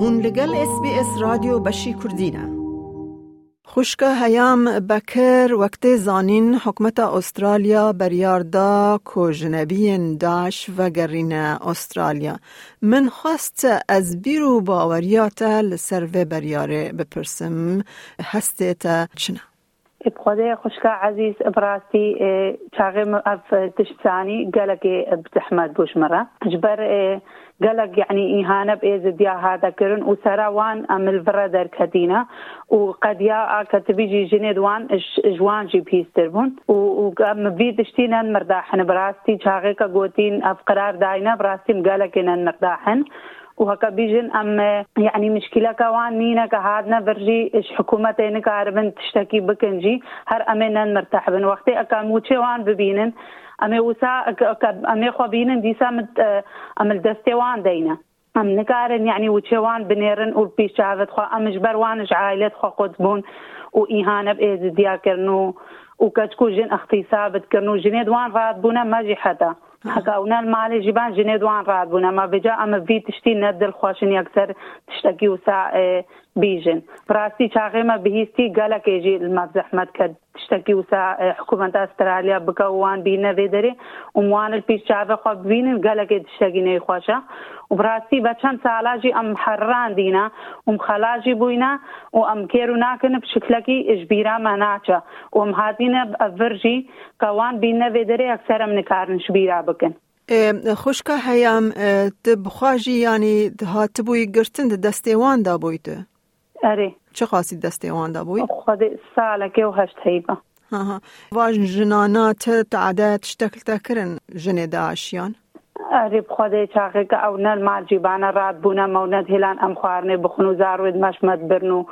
هون لگل اس بی اس رادیو بشی کردینه خوشکە هیام بکر وقت زانین حکومەتە ئوسترالیا کو کۆژنەبیین داش و گرین استرالیا. من خواست از بیرو باوریات لسر و بریاره بپرسم. هسته تا چنه بخدي خوشكا عزيز براسي شاغم اف تشتاني قالك بتحمد بوش مرة جبر قالك يعني إهانة بإيز ديا هذا كرن وسراوان أم الفرادر كدينا وقد يا كتبيجي جنيد وان جوان جي بيستربون وقام بيد اشتينا مرضاحن براستي شاغيكا قوتين أف قرار داينا براستي مقالك إن مرضاحن وهكا بيجن أم يعني مشكلة كوان مينا كهادنا برجي إش حكومتين كاربن تشتكي بكنجي هر امنا مرتاح بن وقتي اكاموتشي وان ببينن. أمي وسا أمي خو بينن ديسا مت ام وان دينا. أم نكارن يعني وتشوان بنيرن والبيشافت خو أم جبروان عائلة خو قطبون وإهانة بإيز دياكرنو وكتكو جن اختصابت كرنو جنيد وان راد بونا ما جي حتى حكاونا المالي جبان جنيد وان راد بونا. ما بجا اما في تشتي ندل خواشن يكسر تشتكي وسا بيجن براستي شاغيما بهيستي قالك يجي المزحمت كد تشتكي وسا حكومة استراليا بكوان بينا فيدري وموان البيش شافه خو بينن قالك تشتكي ني خواشا وبراستي بچن سالاجي ام حران دينا ام خلاجي بوينا وام كيرو ناكن بشكلكي اجبيرا ما ناچا وام هاتينا بفرجي كوان بينا فيدري اكثر من كارن شبيرا بكن خوشکا هیام تبخواجی یعنی هاتبوی گرتن دستیوان دا بویته آره چه خواستید دسته اواندا بوی؟ خود ساله که و هشت هیبا ها واج جنانا ته تعداد شتکل تکرن جنه داشیان؟ آره بخواد چاقی که او نل مال جیبانه راد بونه موند هلان ام خوارنه بخونو زارود مشمت برنو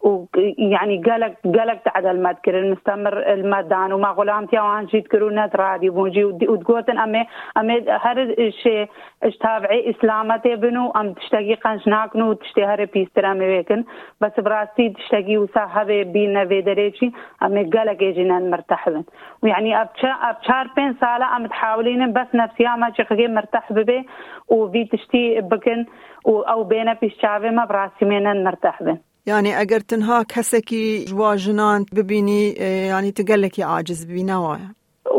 ويعني قالك قالك تعدل ما تكر المستمر المدان وما غلامتي وان جيت كرونا رادي بونجي وتقوتن امي أمي هر شيء اش تابعي اسلامتي بنو أم تشتاقي قنش ناكنو تشتي هر بيستر امي ويكن. بس براستي تشتاقي وصاحبي بينا في دريشي أمي قالك يجينا مرتحبن ويعني ابشا أبشار بين سالة أم تحاولين بس نفسيا ما شقي مرتاح ببي وفي تشتي بكن أو بينا بيشافي ما براسي مينا مرتاح بن یعنی اگر تنها کسی که جواجنان ببینی یعنی تگلکی عاجز ببینه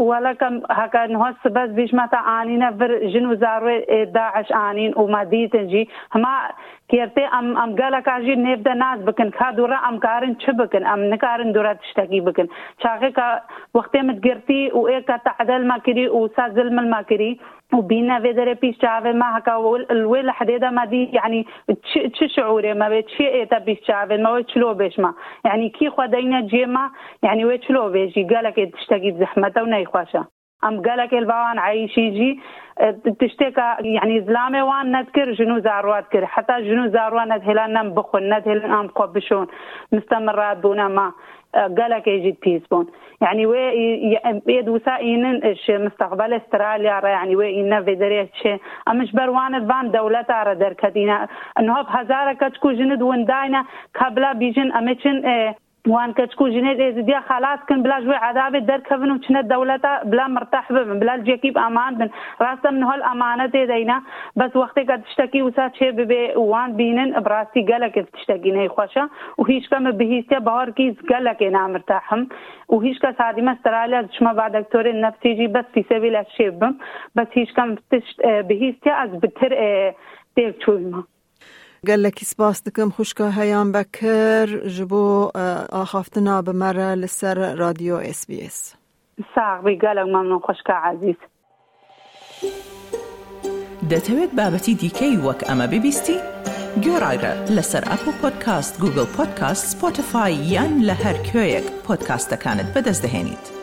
ولكن هكا نهوس بس بيش متى عنينا فر جنو زارو داعش و وما جی. هما گرتی ام ام گلا کاجی نیف ده ناز بکن. کا دورا ام کارن چه بکن؟ ام نکارن دورا تشتکی بکن. چاقی کا وقتی مت گرتی و ای کا تعدل ما کری و سا ظلم ما کری وبينا في دري بيش شعبي ما هكا الويل حديده ما دي يعني تشي شعوري ما بيت شي ايتا بيش شعبي ما ويت شلو بيش ما يعني كي خدينا جيما يعني ويت شلو بيش قالك تشتكي بزحمته ونا يخواشا أم قالك البوان عايشي جي تشتكى يعني زلامة وان نذكر جنو زاروات كر حتى جنو زاروات نذهلان نم بخون نذهلان أم قبشون مستمرات بونا ما قالك يجي بيسبون يعني وي يد وسائين إيش مستقبل استراليا يعني وي إنا في دريش أمش بروان فان دولة على دركتينا. أنه بهزارة كتكو جند ونداينا قبل بيجن أمشن آه وان كتكو جنيد ازديا خلاص كن بلا جوي عذاب دركبن وشنا الدولة بلا مرتاح بن بلا الجيكيب أمان بن. راسا من هول امانة دينا. بس وقت قد تشتكي وسات شي ببي وان بينن براسي قالك تشتكي نهي خوشا. وهيش كم بهيستيا بهار كيز قالك أنا مرتاحم. وهيش كاس هادي ما استراليا شما بعد دكتور النفسي جي بس في سبيل الشيب بس هيش كم بهيستيا از بتر تيك تشوي گەلێکی سپاس دکم خوشکە هەیان بەکر ji بۆ ئاخافtina بمەرە لەسەر رادیۆ SسBS ساغبی گەلک مەمن خوشکە عزیز. دەتەوێت بابەتی دیکەی وەک ئەمە ببیستی؟ گۆڕایرە لەسەر ئەپ و پۆدکاست گوگل پۆدکاست سپۆتفاای یان لە هەر کوێیەک پۆدکاستەکانت بەدەستدەێنیت.